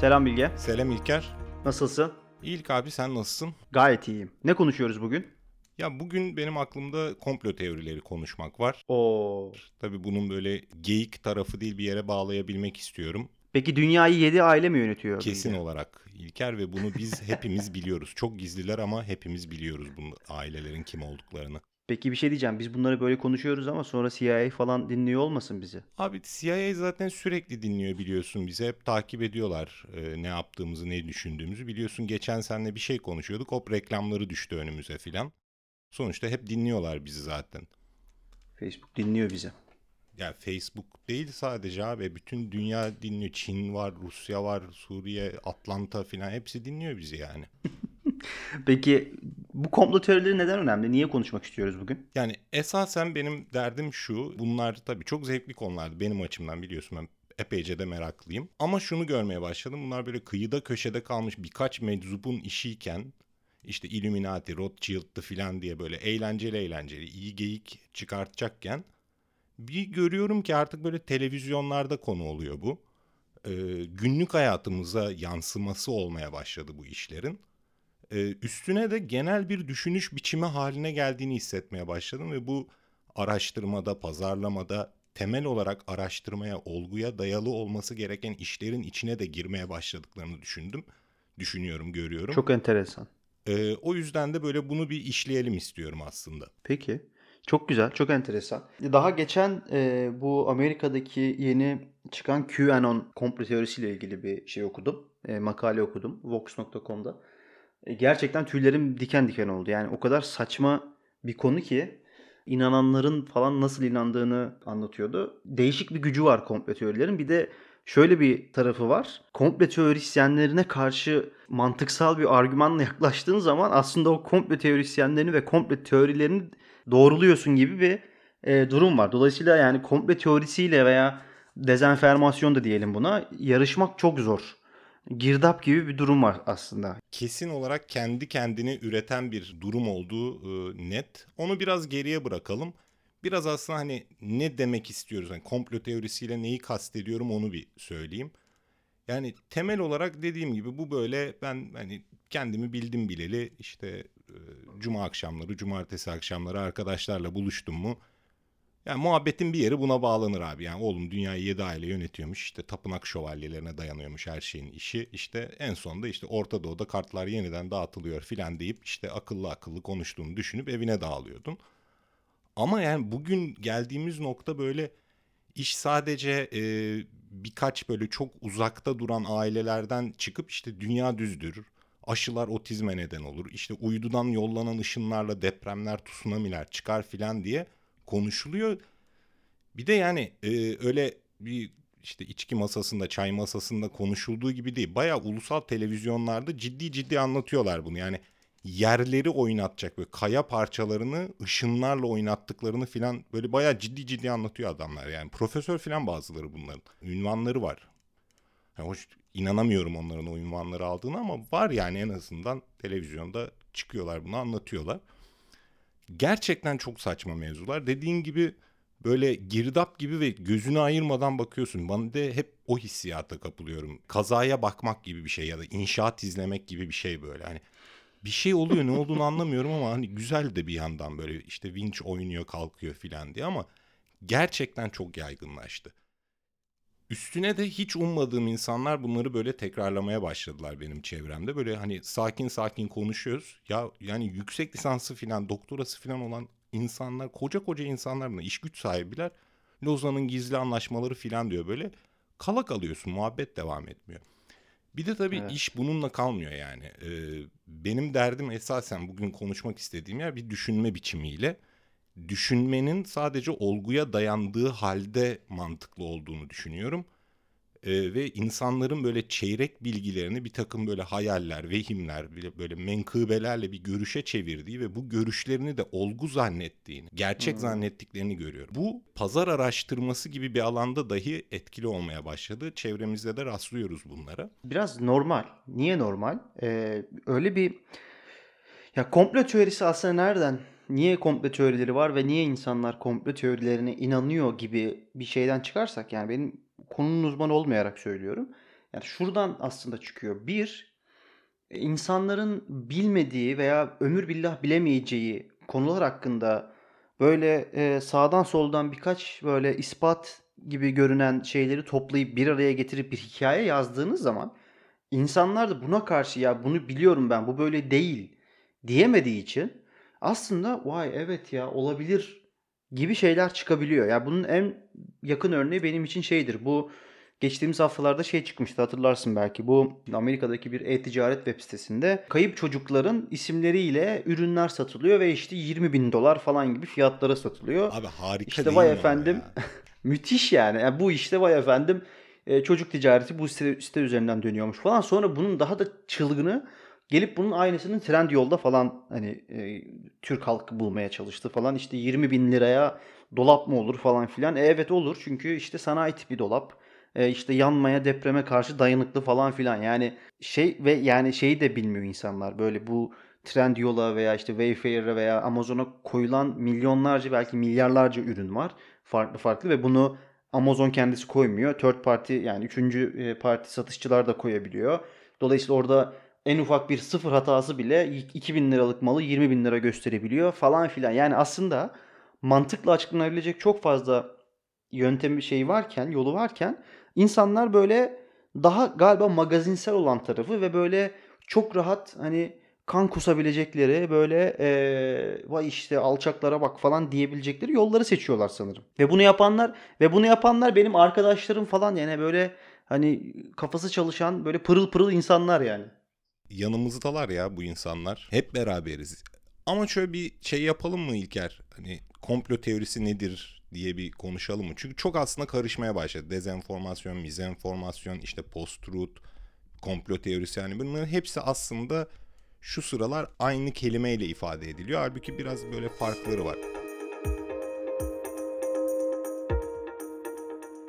Selam Bilge. Selam İlker. Nasılsın? İlk abi sen nasılsın? Gayet iyiyim. Ne konuşuyoruz bugün? Ya bugün benim aklımda komplo teorileri konuşmak var. Oo. Tabii bunun böyle geyik tarafı değil bir yere bağlayabilmek istiyorum. Peki dünyayı 7 aile mi yönetiyor? Kesin Bilge? olarak İlker ve bunu biz hepimiz biliyoruz. Çok gizliler ama hepimiz biliyoruz bunu ailelerin kim olduklarını. Peki bir şey diyeceğim. Biz bunları böyle konuşuyoruz ama sonra CIA falan dinliyor olmasın bizi? Abi CIA zaten sürekli dinliyor biliyorsun bizi. Hep takip ediyorlar e, ne yaptığımızı, ne düşündüğümüzü. Biliyorsun geçen seninle bir şey konuşuyorduk. Hop reklamları düştü önümüze filan. Sonuçta hep dinliyorlar bizi zaten. Facebook dinliyor bizi. Ya Facebook değil sadece abi. Bütün dünya dinliyor. Çin var, Rusya var, Suriye, Atlanta filan hepsi dinliyor bizi yani. Peki bu komplo teorileri neden önemli? Niye konuşmak istiyoruz bugün? Yani esasen benim derdim şu. Bunlar tabii çok zevkli konulardı benim açımdan biliyorsun ben epeyce de meraklıyım. Ama şunu görmeye başladım. Bunlar böyle kıyıda köşede kalmış birkaç meczubun işiyken işte Illuminati, Rothschild'dı filan diye böyle eğlenceli eğlenceli iyi geyik çıkartacakken bir görüyorum ki artık böyle televizyonlarda konu oluyor bu. Ee, günlük hayatımıza yansıması olmaya başladı bu işlerin. Ee, üstüne de genel bir düşünüş biçimi haline geldiğini hissetmeye başladım ve bu araştırmada, pazarlamada temel olarak araştırmaya, olguya dayalı olması gereken işlerin içine de girmeye başladıklarını düşündüm. Düşünüyorum, görüyorum. Çok enteresan. Ee, o yüzden de böyle bunu bir işleyelim istiyorum aslında. Peki. Çok güzel, çok enteresan. Daha geçen e, bu Amerika'daki yeni çıkan QAnon komplo teorisiyle ilgili bir şey okudum. E, makale okudum Vox.com'da. E, gerçekten tüylerim diken diken oldu. Yani o kadar saçma bir konu ki inananların falan nasıl inandığını anlatıyordu. Değişik bir gücü var komplo teorilerin. Bir de şöyle bir tarafı var. Komplo teorisyenlerine karşı mantıksal bir argümanla yaklaştığın zaman aslında o komplo teorisyenlerini ve komplo teorilerini doğruluyorsun gibi bir e, durum var. Dolayısıyla yani komplo teorisiyle veya dezenformasyon da diyelim buna yarışmak çok zor. Girdap gibi bir durum var aslında. Kesin olarak kendi kendini üreten bir durum olduğu e, net. Onu biraz geriye bırakalım. Biraz aslında hani ne demek istiyoruz? Yani komplo teorisiyle neyi kastediyorum onu bir söyleyeyim. Yani temel olarak dediğim gibi bu böyle ben hani kendimi bildim bileli işte e, cuma akşamları, cumartesi akşamları arkadaşlarla buluştum mu yani muhabbetin bir yeri buna bağlanır abi. Yani oğlum dünyayı yedi aile yönetiyormuş. işte tapınak şövalyelerine dayanıyormuş her şeyin işi. İşte en sonunda işte Orta Doğu'da kartlar yeniden dağıtılıyor filan deyip işte akıllı akıllı konuştuğunu düşünüp evine dağılıyordun. Ama yani bugün geldiğimiz nokta böyle iş sadece e, birkaç böyle çok uzakta duran ailelerden çıkıp işte dünya düzdür. Aşılar otizme neden olur. İşte uydudan yollanan ışınlarla depremler, tsunamiler çıkar filan diye konuşuluyor. Bir de yani e, öyle bir işte içki masasında, çay masasında konuşulduğu gibi değil. Bayağı ulusal televizyonlarda ciddi ciddi anlatıyorlar bunu. Yani yerleri oynatacak böyle kaya parçalarını ışınlarla oynattıklarını filan böyle bayağı ciddi ciddi anlatıyor adamlar. Yani profesör filan bazıları bunların. Ünvanları var. Yani hoş inanamıyorum onların o ünvanları aldığını ama var yani en azından televizyonda çıkıyorlar bunu anlatıyorlar gerçekten çok saçma mevzular. Dediğin gibi böyle girdap gibi ve gözünü ayırmadan bakıyorsun. Ben de hep o hissiyata kapılıyorum. Kazaya bakmak gibi bir şey ya da inşaat izlemek gibi bir şey böyle. Hani bir şey oluyor ne olduğunu anlamıyorum ama hani güzel de bir yandan böyle işte vinç oynuyor kalkıyor filan diye ama gerçekten çok yaygınlaştı. Üstüne de hiç ummadığım insanlar bunları böyle tekrarlamaya başladılar benim çevremde. Böyle hani sakin sakin konuşuyoruz. Ya yani yüksek lisansı filan, doktorası filan olan insanlar, koca koca insanlar buna iş güç sahibiler. Lozan'ın gizli anlaşmaları filan diyor böyle. Kala kalıyorsun, muhabbet devam etmiyor. Bir de tabii evet. iş bununla kalmıyor yani. Ee, benim derdim esasen bugün konuşmak istediğim yer bir düşünme biçimiyle düşünmenin sadece olguya dayandığı halde mantıklı olduğunu düşünüyorum. Ee, ve insanların böyle çeyrek bilgilerini bir takım böyle hayaller, vehimler, böyle menkıbelerle bir görüşe çevirdiği ve bu görüşlerini de olgu zannettiğini, gerçek hmm. zannettiklerini görüyorum. Bu pazar araştırması gibi bir alanda dahi etkili olmaya başladı. Çevremizde de rastlıyoruz bunlara. Biraz normal. Niye normal? Ee, öyle bir ya komplo teorisi aslında nereden niye komplo teorileri var ve niye insanlar komplo teorilerine inanıyor gibi bir şeyden çıkarsak yani benim konunun uzmanı olmayarak söylüyorum. Yani şuradan aslında çıkıyor. Bir, insanların bilmediği veya ömür billah bilemeyeceği konular hakkında böyle e, sağdan soldan birkaç böyle ispat gibi görünen şeyleri toplayıp bir araya getirip bir hikaye yazdığınız zaman insanlar da buna karşı ya bunu biliyorum ben bu böyle değil diyemediği için aslında vay evet ya olabilir gibi şeyler çıkabiliyor. Ya bunun en yakın örneği benim için şeydir. Bu geçtiğimiz haftalarda şey çıkmıştı hatırlarsın belki. Bu Amerika'daki bir e-ticaret web sitesinde kayıp çocukların isimleriyle ürünler satılıyor ve işte 20 bin dolar falan gibi fiyatlara satılıyor. Abi harika İşte vay efendim müthiş yani. Yani bu işte vay efendim e, çocuk ticareti bu site, site üzerinden dönüyormuş falan. Sonra bunun daha da çılgını gelip bunun aynısının Trendyol'da falan hani e, Türk halkı bulmaya çalıştı falan. İşte 20 bin liraya dolap mı olur falan filan. E, evet olur çünkü işte sanayi tipi dolap. E, işte yanmaya depreme karşı dayanıklı falan filan. Yani şey ve yani şeyi de bilmiyor insanlar. Böyle bu Trendyol'a veya işte Wayfair'e veya Amazon'a koyulan milyonlarca belki milyarlarca ürün var. Farklı farklı ve bunu Amazon kendisi koymuyor. Third party yani üçüncü e, parti satışçılar da koyabiliyor. Dolayısıyla orada en ufak bir sıfır hatası bile 2000 liralık malı 20 bin lira gösterebiliyor falan filan. Yani aslında mantıkla açıklanabilecek çok fazla yöntemi şey varken, yolu varken insanlar böyle daha galiba magazinsel olan tarafı ve böyle çok rahat hani kan kusabilecekleri böyle eee vay işte alçaklara bak falan diyebilecekleri yolları seçiyorlar sanırım. Ve bunu yapanlar ve bunu yapanlar benim arkadaşlarım falan yani böyle hani kafası çalışan böyle pırıl pırıl insanlar yani. Yanımızdalar ya bu insanlar. Hep beraberiz. Ama şöyle bir şey yapalım mı İlker? Hani komplo teorisi nedir diye bir konuşalım mı? Çünkü çok aslında karışmaya başladı. Dezenformasyon, mizenformasyon, işte post-truth, komplo teorisi yani bunların hepsi aslında şu sıralar aynı kelimeyle ifade ediliyor. Halbuki biraz böyle farkları var.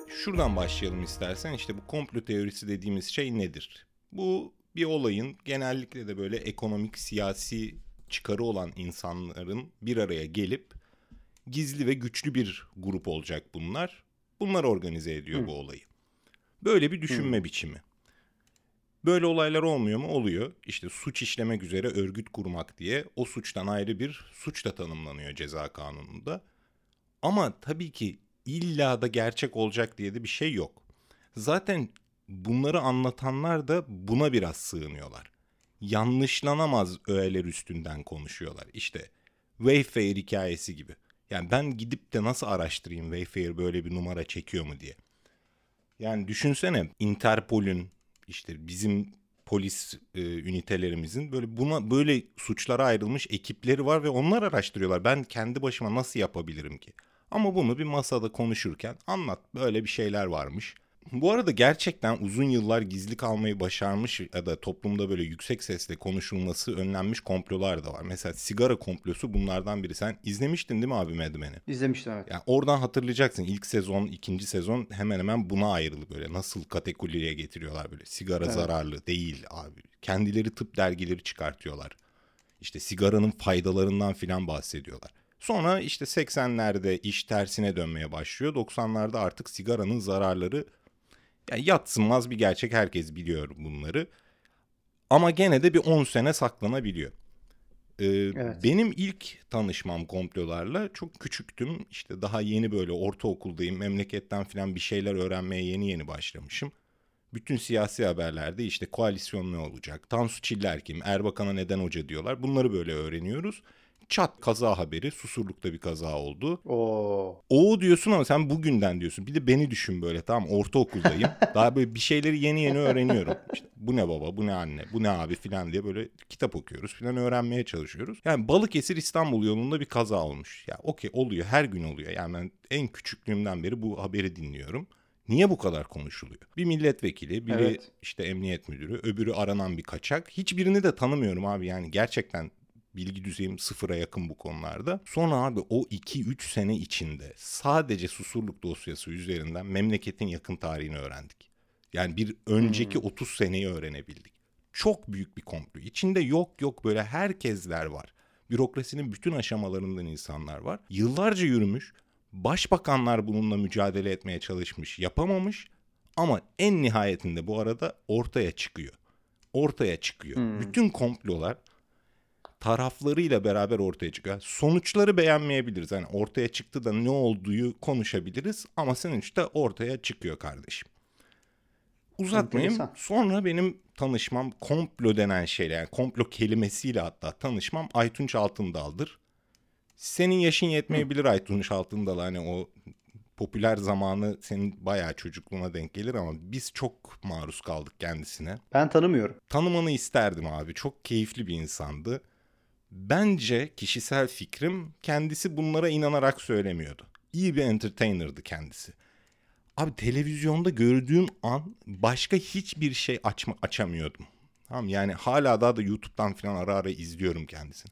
Şuradan başlayalım istersen. İşte bu komplo teorisi dediğimiz şey nedir? Bu bir olayın genellikle de böyle ekonomik, siyasi çıkarı olan insanların bir araya gelip gizli ve güçlü bir grup olacak bunlar. Bunlar organize ediyor Hı. bu olayı. Böyle bir düşünme biçimi. Böyle olaylar olmuyor mu? Oluyor. İşte suç işlemek üzere örgüt kurmak diye o suçtan ayrı bir suç da tanımlanıyor ceza kanununda. Ama tabii ki illa da gerçek olacak diye de bir şey yok. Zaten bunları anlatanlar da buna biraz sığınıyorlar. Yanlışlanamaz öğeler üstünden konuşuyorlar. İşte Wayfair hikayesi gibi. Yani ben gidip de nasıl araştırayım Wayfair böyle bir numara çekiyor mu diye. Yani düşünsene Interpol'ün işte bizim polis e, ünitelerimizin böyle buna böyle suçlara ayrılmış ekipleri var ve onlar araştırıyorlar. Ben kendi başıma nasıl yapabilirim ki? Ama bunu bir masada konuşurken anlat böyle bir şeyler varmış. Bu arada gerçekten uzun yıllar gizli kalmayı başarmış ya da toplumda böyle yüksek sesle konuşulması önlenmiş komplolar da var. Mesela sigara komplosu bunlardan biri. Sen izlemiştin değil mi abi Mad Men'i? İzlemiştim evet. Yani oradan hatırlayacaksın ilk sezon, ikinci sezon hemen hemen buna ayrılı böyle. Nasıl kategoriye getiriyorlar böyle. Sigara Evet. zararlı değil abi. Kendileri tıp dergileri çıkartıyorlar. İşte sigaranın faydalarından filan bahsediyorlar. Sonra işte 80'lerde iş tersine dönmeye başlıyor. 90'larda artık sigaranın zararları yani yatsınmaz bir gerçek. Herkes biliyor bunları. Ama gene de bir 10 sene saklanabiliyor. Ee, Evet. Benim ilk tanışmam komplolarla çok küçüktüm. İşte daha yeni böyle ortaokuldayım. Memleketten falan bir şeyler öğrenmeye yeni yeni başlamışım. Bütün siyasi haberlerde işte koalisyon ne olacak? Tansu Çiller kim? Erbakan'a neden hoca diyorlar. Bunları böyle öğreniyoruz. Çat kaza haberi. Susurluk'ta bir kaza oldu. Oo. O diyorsun ama sen bugünden diyorsun. Bir de beni düşün böyle tamam ortaokuldayım. Daha böyle bir şeyleri yeni yeni öğreniyorum. İşte bu ne baba, bu ne anne, bu ne abi filan diye böyle kitap okuyoruz filan öğrenmeye çalışıyoruz. Yani Balıkesir İstanbul yolunda bir kaza olmuş. Ya okey oluyor her gün oluyor. Yani ben en küçüklüğümden beri bu haberi dinliyorum. Niye bu kadar konuşuluyor? Bir milletvekili, biri Evet. işte emniyet müdürü, öbürü aranan bir kaçak. Hiçbirini de tanımıyorum abi yani gerçekten bilgi düzeyim sıfıra yakın bu konularda. Sonra abi o 2-3 sene içinde sadece susurluk dosyası üzerinden memleketin yakın tarihini öğrendik. Yani bir önceki 30 seneyi öğrenebildik. Çok büyük bir komplo. İçinde yok yok böyle herkesler var. Bürokrasinin bütün aşamalarından insanlar var. Yıllarca yürümüş. Başbakanlar bununla mücadele etmeye çalışmış, yapamamış. Ama en nihayetinde bu arada ortaya çıkıyor. Ortaya çıkıyor. Hmm. Bütün komplolar taraflarıyla beraber ortaya çıkıyor. Sonuçları beğenmeyebiliriz. Yani ortaya çıktı da ne olduğu konuşabiliriz ama sonuçta ortaya çıkıyor kardeşim. Uzatmayayım. Enteresan. Sonra benim tanışmam komplo denen şeyle yani komplo kelimesiyle hatta tanışmam Aytunç Altındal'dır. Senin yaşın yetmeyebilir Aytunç Altındal hani o popüler zamanı senin bayağı çocukluğuna denk gelir ama biz çok maruz kaldık kendisine. Ben tanımıyorum. Tanımanı isterdim abi. Çok keyifli bir insandı. Bence kişisel fikrim kendisi bunlara inanarak söylemiyordu. İyi bir entertainer'dı kendisi. Abi televizyonda gördüğüm an başka hiçbir şey açma, açamıyordum. Tamam yani hala daha da YouTube'dan falan ara ara izliyorum kendisini.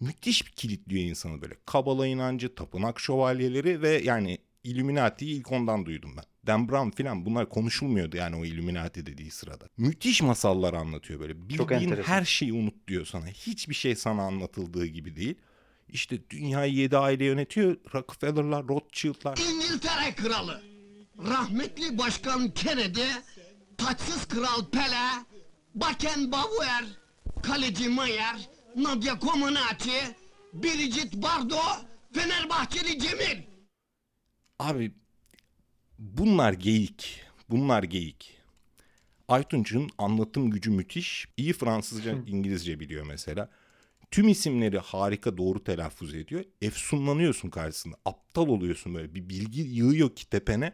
Müthiş bir kilitliyor insanı böyle. Kabala inancı, tapınak şövalyeleri ve yani Illuminati'yi ilk ondan duydum ben. Dan Brown falan bunlar konuşulmuyordu yani o Illuminati dediği sırada. Müthiş masallar anlatıyor böyle. Çok Bildiğin enteresan. her şeyi unut diyor sana. Hiçbir şey sana anlatıldığı gibi değil. İşte dünyayı yedi aile yönetiyor. Rockefeller'lar, Rothschild'lar. İngiltere kralı, rahmetli başkan Kennedy, taçsız kral Pele, Beckenbauer, kaleci Mayer, Nadia Comaneci, Biricik Bardo, Fenerbahçeli Cemil. Abi bunlar geyik. Bunlar geyik. Aytunç'un anlatım gücü müthiş. İyi Fransızca, İngilizce biliyor mesela. Tüm isimleri harika doğru telaffuz ediyor. Efsunlanıyorsun karşısında. Aptal oluyorsun böyle. Bir bilgi yığıyor ki tepene.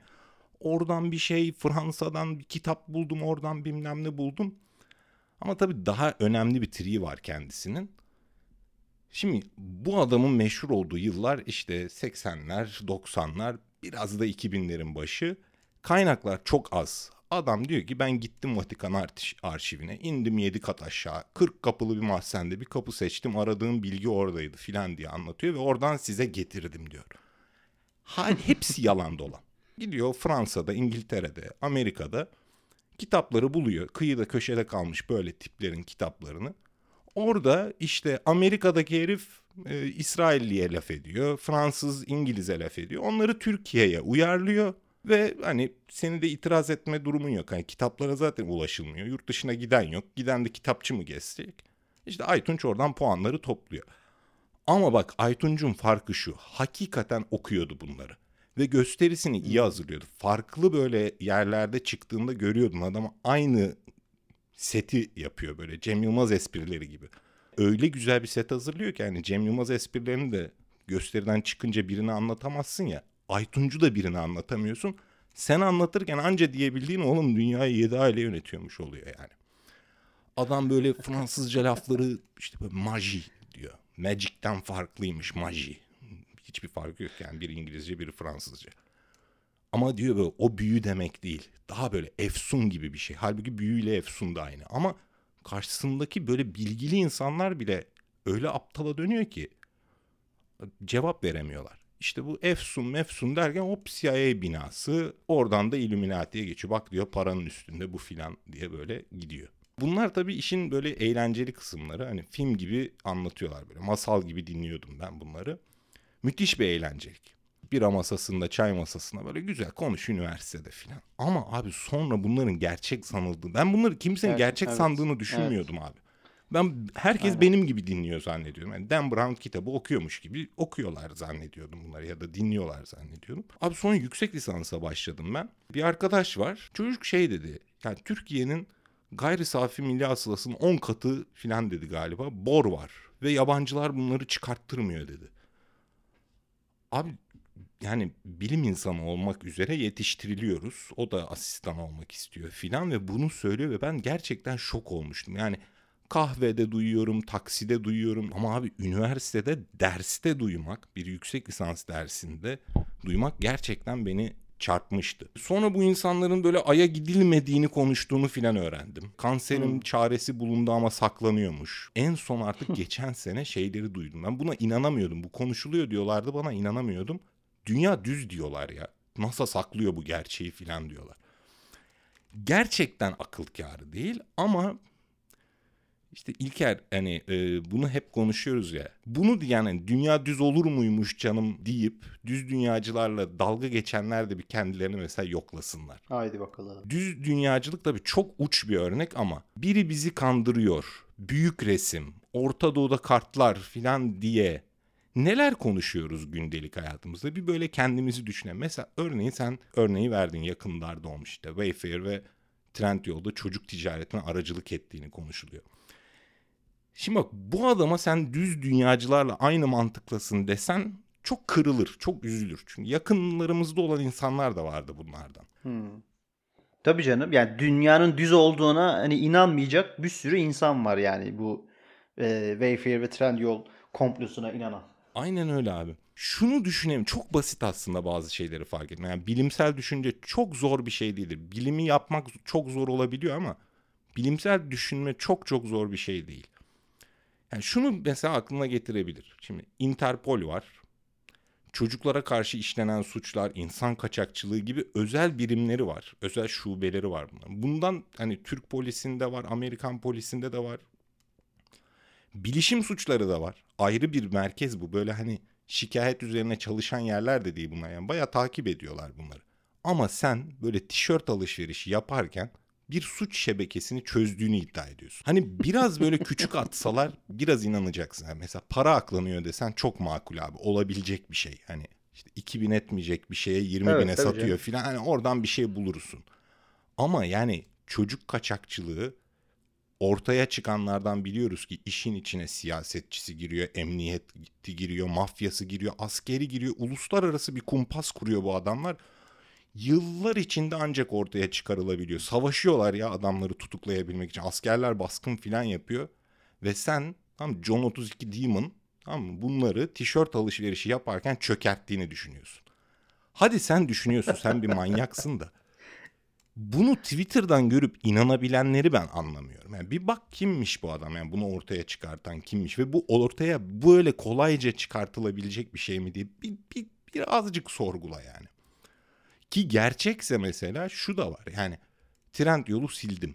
Oradan bir şey Fransa'dan bir kitap buldum. Oradan bilmem ne buldum. Ama tabii daha önemli bir triği var kendisinin. Şimdi bu adamın meşhur olduğu yıllar işte 80'ler, 90'lar, biraz da 2000'lerin başı. Kaynaklar çok az. Adam diyor ki ben gittim Vatikan arş- arşivine, indim 7 kat aşağı, 40 kapılı bir mahzende bir kapı seçtim, aradığım bilgi oradaydı filan diye anlatıyor ve oradan size getirdim diyor. Hal hepsi yalan dolan. Gidiyor Fransa'da, İngiltere'de, Amerika'da kitapları buluyor. Kıyıda köşede kalmış böyle tiplerin kitaplarını. Orada işte Amerika'daki herif e, İsrailliye laf ediyor. Fransız İngiliz'e laf ediyor. Onları Türkiye'ye uyarlıyor. Ve hani seni de itiraz etme durumun yok. Hani kitaplara zaten ulaşılmıyor. Yurt dışına giden yok. Giden de kitapçı mı gezecek? İşte Aytunç oradan puanları topluyor. Ama bak Aytunç'un farkı şu. Hakikaten okuyordu bunları. Ve gösterisini iyi hazırlıyordu. Farklı böyle yerlerde çıktığında görüyordun adam aynı seti yapıyor böyle Cem Yılmaz esprileri gibi. Öyle güzel bir set hazırlıyor ki yani Cem Yılmaz esprilerini de gösteriden çıkınca birini anlatamazsın ya. Aytuncu da birini anlatamıyorsun. Sen anlatırken anca diyebildiğin oğlum dünyayı yedi aile yönetiyormuş oluyor yani. Adam böyle Fransızca lafları işte böyle maji diyor. Magic'ten farklıymış maji. Hiçbir farkı yok yani biri İngilizce biri Fransızca. Ama diyor böyle o büyü demek değil. Daha böyle efsun gibi bir şey. Halbuki büyüyle efsun da aynı. Ama karşısındaki böyle bilgili insanlar bile öyle aptala dönüyor ki cevap veremiyorlar. İşte bu efsun mefsun derken hop CIA binası oradan da Illuminati'ye geçiyor. Bak diyor paranın üstünde bu filan diye böyle gidiyor. Bunlar tabii işin böyle eğlenceli kısımları. Hani film gibi anlatıyorlar böyle. Masal gibi dinliyordum ben bunları. Müthiş bir eğlencelik bira masasında, çay masasında böyle güzel konuş üniversitede filan. Ama abi sonra bunların gerçek sanıldığı, ben bunları kimsenin Gerçek, gerçek evet, sandığını düşünmüyordum abi. Ben herkes benim gibi dinliyor zannediyorum. Yani Dan Brown kitabı okuyormuş gibi okuyorlar zannediyordum bunları ya da dinliyorlar zannediyordum. Abi sonra yüksek lisansa başladım ben. Bir arkadaş var. Çocuk şey dedi. Yani Türkiye'nin gayri safi milli hasılasının 10 katı filan dedi galiba. Bor var ve yabancılar bunları çıkarttırmıyor dedi. Abi yani bilim insanı olmak üzere yetiştiriliyoruz. O da asistan olmak istiyor filan ve bunu söylüyor ve ben gerçekten şok olmuştum. Yani kahvede duyuyorum, takside duyuyorum ama abi üniversitede derste duymak, bir yüksek lisans dersinde duymak gerçekten beni çarpmıştı. Sonra bu insanların böyle aya gidilmediğini konuştuğunu filan öğrendim. Kanserin çaresi bulundu ama saklanıyormuş. En son artık geçen sene şeyleri duydum. Ben buna inanamıyordum. Bu konuşuluyor diyorlardı bana inanamıyordum. Dünya düz diyorlar ya. NASA saklıyor bu gerçeği filan diyorlar. Gerçekten akıl kârı değil ama İşte İlker hani e, bunu hep konuşuyoruz ya. Bunu diyen hani dünya düz olur muymuş canım deyip düz dünyacılarla dalga geçenler de bir kendilerini mesela yoklasınlar. Haydi bakalım. Düz dünyacılık tabii çok uç bir örnek ama biri bizi kandırıyor. Büyük resim, Orta Doğu'da kartlar filan diye neler konuşuyoruz gündelik hayatımızda? Bir böyle kendimizi düşünelim. Mesela örneğin sen örneği verdin yakınlarda olmuş işte Wayfair ve Trendyol'da çocuk ticaretine aracılık ettiğini konuşuluyor. Şimdi bak bu adama sen düz dünyacılarla aynı mantıklasın desen çok kırılır, çok üzülür. Çünkü yakınlarımızda olan insanlar da vardı bunlardan. Hmm. Tabii canım. Yani dünyanın düz olduğuna hani inanmayacak bir sürü insan var yani bu e, Wayfair ve Trendyol komplosuna inanan. Aynen öyle abi. Şunu düşünelim. Çok basit aslında bazı şeyleri fark etmek. Yani bilimsel düşünce çok zor bir şey değildir. Bilimi yapmak çok zor olabiliyor ama bilimsel düşünme çok çok zor bir şey değil. Yani şunu mesela aklına getirebilir. Şimdi Interpol var. Çocuklara karşı işlenen suçlar, insan kaçakçılığı gibi özel birimleri var. Özel şubeleri var bunların. Bundan hani Türk polisinde var, Amerikan polisinde de var. Bilişim suçları da var. Ayrı bir merkez bu. Böyle hani şikayet üzerine çalışan yerler de değil bunlar. Yani bayağı takip ediyorlar bunları. Ama sen böyle tişört alışverişi yaparken bir suç şebekesini çözdüğünü iddia ediyorsun. Hani biraz böyle küçük atsalar biraz inanacaksın. Yani mesela para aklanıyor desen çok makul abi. Olabilecek bir şey. Hani işte 2000 etmeyecek bir şeye 20 Evet, bine satıyor canım. filan. Hani oradan bir şey bulursun. Ama yani çocuk kaçakçılığı ortaya çıkanlardan biliyoruz ki işin içine siyasetçisi giriyor, emniyeti giriyor, mafyası giriyor, askeri giriyor. Uluslararası bir kumpas kuruyor bu adamlar. Yıllar içinde ancak ortaya çıkarılabiliyor. Savaşıyorlar ya adamları tutuklayabilmek için. Askerler baskın filan yapıyor. Ve sen tam John 32 Demon tamam mı? bunları tişört alışverişi yaparken çökerttiğini düşünüyorsun. Hadi sen düşünüyorsun sen bir manyaksın da. Bunu Twitter'dan görüp inanabilenleri ben anlamıyorum. Yani bir bak kimmiş bu adam yani bunu ortaya çıkartan kimmiş ve bu ortaya böyle kolayca çıkartılabilecek bir şey mi diye bir, bir, birazcık sorgula yani. Ki gerçekse mesela şu da var yani trend yolu sildim.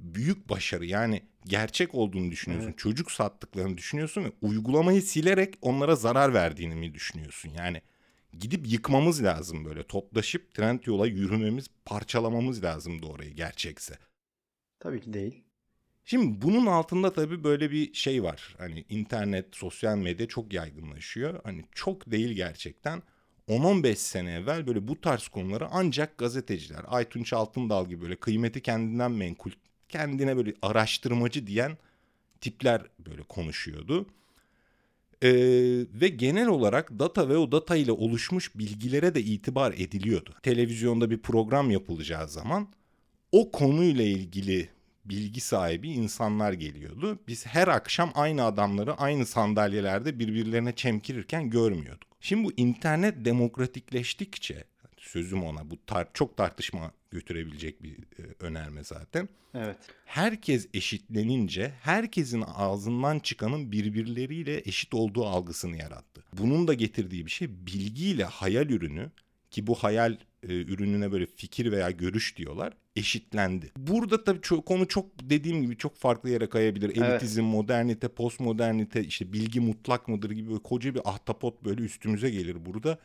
Büyük başarı yani gerçek olduğunu düşünüyorsun. Evet. Çocuk sattıklarını düşünüyorsun ve uygulamayı silerek onlara zarar verdiğini mi düşünüyorsun? Yani gidip yıkmamız lazım böyle toplaşıp trend yola yürümemiz, parçalamamız lazım orayı gerçekse. Tabii ki değil. Şimdi bunun altında tabii böyle bir şey var. Hani internet, sosyal medya çok yaygınlaşıyor. Hani çok değil gerçekten. 10-15 sene evvel böyle bu tarz konuları ancak gazeteciler, Aytunç Altındal gibi böyle kıymeti kendinden menkul, kendine böyle araştırmacı diyen tipler böyle konuşuyordu. Ee, ve genel olarak data ve o data ile oluşmuş bilgilere de itibar ediliyordu. Televizyonda bir program yapılacağı zaman o konuyla ilgili bilgi sahibi insanlar geliyordu. Biz her akşam aynı adamları aynı sandalyelerde birbirlerine çemkirirken görmüyorduk. Şimdi bu internet demokratikleştikçe sözüm ona bu tar- çok tartışma götürebilecek bir e, önerme zaten. Evet. Herkes eşitlenince herkesin ağzından çıkanın birbirleriyle eşit olduğu algısını yarattı. Bunun da getirdiği bir şey bilgiyle hayal ürünü ki bu hayal e, ürününe böyle fikir veya görüş diyorlar eşitlendi. Burada tabii çok, konu çok dediğim gibi çok farklı yere kayabilir. Evet. Elitizm, modernite, postmodernite, işte bilgi mutlak mıdır gibi böyle koca bir ahtapot böyle üstümüze gelir burada.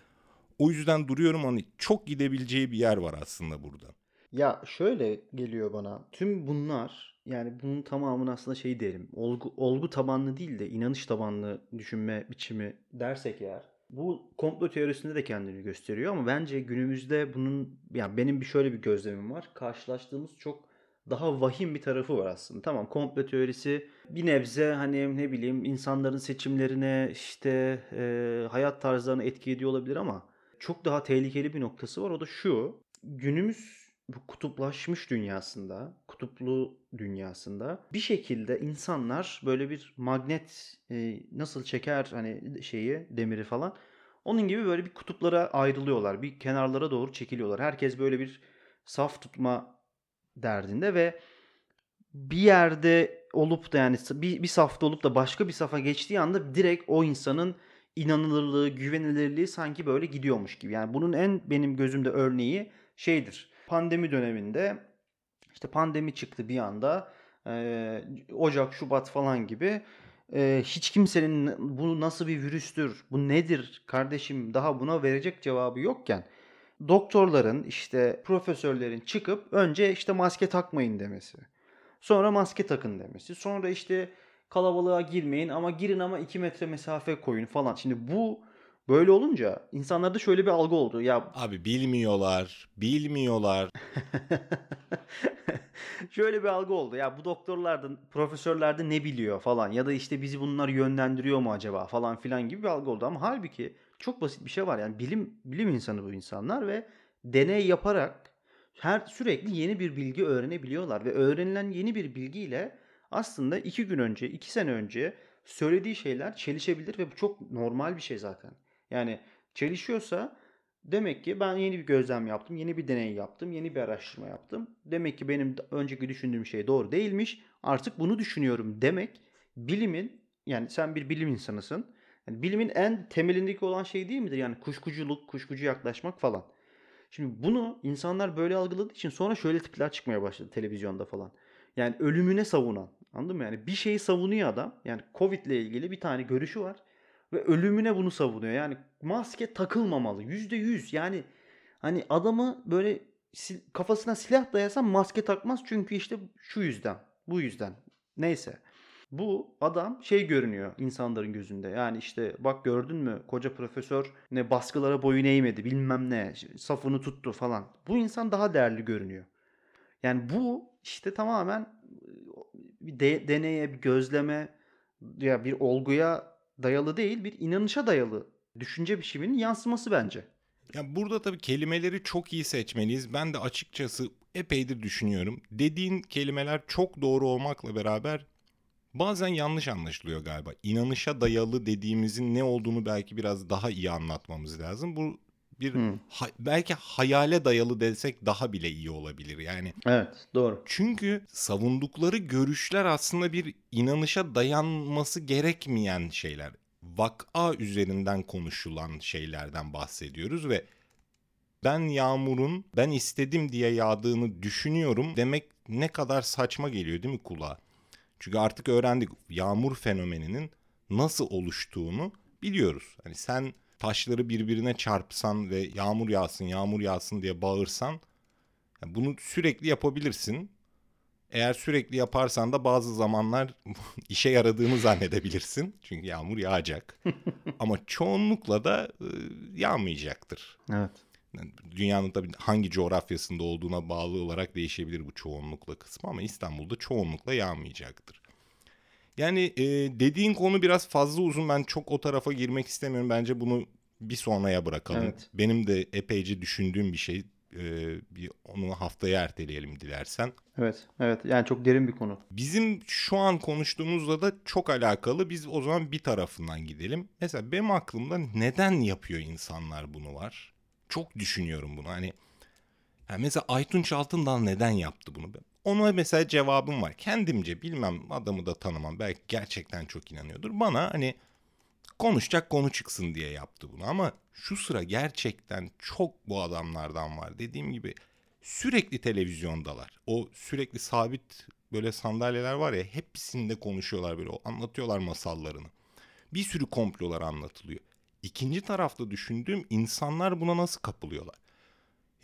O yüzden duruyorum hani çok gidebileceği bir yer var aslında burada. Ya şöyle geliyor bana. Tüm bunlar yani bunun tamamını aslında şey diyelim. Olgu, olgu tabanlı değil de inanış tabanlı düşünme biçimi dersek eğer. Bu komplo teorisinde de kendini gösteriyor ama bence günümüzde bunun yani benim bir şöyle bir gözlemim var. Karşılaştığımız çok daha vahim bir tarafı var aslında. Tamam komplo teorisi bir nebze hani ne bileyim insanların seçimlerine işte e, hayat tarzlarına etki ediyor olabilir ama çok daha tehlikeli bir noktası var. O da şu. Günümüz bu kutuplaşmış dünyasında, kutuplu dünyasında bir şekilde insanlar böyle bir magnet e, nasıl çeker hani şeyi, demiri falan. Onun gibi böyle bir kutuplara ayrılıyorlar. Bir kenarlara doğru çekiliyorlar. Herkes böyle bir saf tutma derdinde ve bir yerde olup da yani bir, bir safta olup da başka bir safa geçtiği anda direkt o insanın inanılırlığı, güvenilirliği sanki böyle gidiyormuş gibi. Yani bunun en benim gözümde örneği şeydir. Pandemi döneminde işte pandemi çıktı bir anda. e, Ocak, Şubat falan gibi e, hiç kimsenin bu nasıl bir virüstür, bu nedir kardeşim daha buna verecek cevabı yokken doktorların işte profesörlerin çıkıp önce işte maske takmayın demesi. Sonra maske takın demesi. Sonra işte kalabalığa girmeyin ama girin ama 2 metre mesafe koyun falan. Şimdi bu böyle olunca insanlarda şöyle bir algı oldu. Ya Abi bilmiyorlar, bilmiyorlar. şöyle bir algı oldu. Ya bu doktorlar da profesörler de ne biliyor falan ya da işte bizi bunlar yönlendiriyor mu acaba falan filan gibi bir algı oldu ama halbuki çok basit bir şey var. Yani bilim bilim insanı bu insanlar ve deney yaparak her sürekli yeni bir bilgi öğrenebiliyorlar ve öğrenilen yeni bir bilgiyle aslında iki gün önce, iki sene önce söylediği şeyler çelişebilir ve bu çok normal bir şey zaten. Yani çelişiyorsa demek ki ben yeni bir gözlem yaptım, yeni bir deney yaptım, yeni bir araştırma yaptım. Demek ki benim önceki düşündüğüm şey doğru değilmiş. Artık bunu düşünüyorum demek bilimin yani sen bir bilim insanısın. Yani bilimin en temelindeki olan şey değil midir? Yani kuşkuculuk, kuşkucu yaklaşmak falan. Şimdi bunu insanlar böyle algıladığı için sonra şöyle tipler çıkmaya başladı televizyonda falan. Yani ölümüne savunan. Anladın mı? Yani bir şeyi savunuyor adam. Yani Covid ile ilgili bir tane görüşü var. Ve ölümüne bunu savunuyor. Yani maske takılmamalı. Yüzde yüz. Yani hani adamı böyle sil- kafasına silah dayasan maske takmaz. Çünkü işte şu yüzden. Bu yüzden. Neyse. Bu adam şey görünüyor insanların gözünde. Yani işte bak gördün mü koca profesör ne baskılara boyun eğmedi bilmem ne safını tuttu falan. Bu insan daha değerli görünüyor. Yani bu işte tamamen bir de- deneye, bir gözleme ya bir olguya dayalı değil, bir inanışa dayalı düşünce biçiminin yansıması bence. Ya burada tabii kelimeleri çok iyi seçmeliyiz. Ben de açıkçası epeydir düşünüyorum. Dediğin kelimeler çok doğru olmakla beraber bazen yanlış anlaşılıyor galiba. İnanışa dayalı dediğimizin ne olduğunu belki biraz daha iyi anlatmamız lazım. Bu bir Hmm. ha- belki hayale dayalı desek daha bile iyi olabilir. Yani Evet, doğru. çünkü savundukları görüşler aslında bir inanışa dayanması gerekmeyen şeyler. Vak'a üzerinden konuşulan şeylerden bahsediyoruz ve ben yağmurun ben istedim diye yağdığını düşünüyorum demek ne kadar saçma geliyor değil mi kulağa? Çünkü artık öğrendik yağmur fenomeninin nasıl oluştuğunu biliyoruz. Hani sen taşları birbirine çarpsan ve yağmur yağsın yağmur yağsın diye bağırsan yani bunu sürekli yapabilirsin. Eğer sürekli yaparsan da bazı zamanlar işe yaradığını zannedebilirsin. Çünkü yağmur yağacak. Ama çoğunlukla da e, yağmayacaktır. Evet. Yani dünyanın tabii hangi coğrafyasında olduğuna bağlı olarak değişebilir bu çoğunlukla kısmı ama İstanbul'da çoğunlukla yağmayacaktır. Yani e, dediğin konu biraz fazla uzun. Ben çok o tarafa girmek istemiyorum. Bence bunu bir sonraya bırakalım. Evet. Benim de epeyce düşündüğüm bir şey. E, bir onu haftaya erteleyelim dilersen. Evet. Evet. Yani çok derin bir konu. Bizim şu an konuştuğumuzla da çok alakalı. Biz o zaman bir tarafından gidelim. Mesela benim aklımda neden yapıyor insanlar bunu var? Çok düşünüyorum bunu. Hani yani mesela Aytunç Altındal neden yaptı bunu? Ona mesela cevabım var. Kendimce bilmem adamı da tanımam. Belki gerçekten çok inanıyordur. Bana hani konuşacak konu çıksın diye yaptı bunu. Ama şu sıra gerçekten çok bu adamlardan var. Dediğim gibi sürekli televizyondalar. O sürekli sabit böyle sandalyeler var ya hepsinde konuşuyorlar böyle anlatıyorlar masallarını. Bir sürü komplolar anlatılıyor. İkinci tarafta düşündüğüm insanlar buna nasıl kapılıyorlar?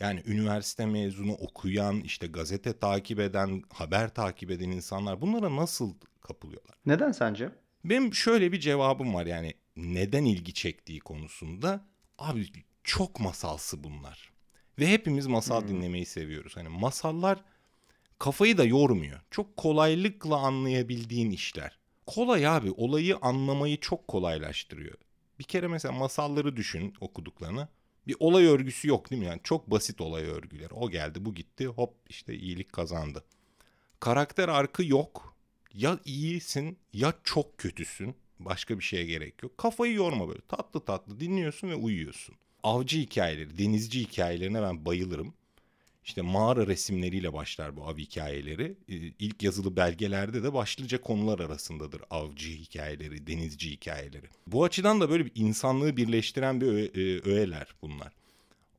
Yani üniversite mezunu okuyan, işte gazete takip eden, haber takip eden insanlar bunlara nasıl kapılıyorlar? Neden sence? Benim şöyle bir cevabım var yani neden ilgi çektiği konusunda. Abi çok masalsı bunlar. Ve hepimiz masal dinlemeyi seviyoruz. Hani masallar kafayı da yormuyor. Çok kolaylıkla anlayabildiğin işler. Kolay abi olayı anlamayı çok kolaylaştırıyor. Bir kere mesela masalları düşün okuduklarını. Bir olay örgüsü yok değil mi? Yani çok basit olay örgüleri. O geldi bu gitti hop işte iyilik kazandı. Karakter arkı yok. Ya iyisin ya çok kötüsün. Başka bir şeye gerek yok. Kafayı yorma böyle. Tatlı tatlı dinliyorsun ve uyuyorsun. Avcı hikayeleri, denizci hikayelerine ben bayılırım. İşte mağara resimleriyle başlar bu av hikayeleri. Ee, İlk yazılı belgelerde de başlıca konular arasındadır avcı hikayeleri, denizci hikayeleri. Bu açıdan da böyle bir insanlığı birleştiren bir e, öğeler bunlar.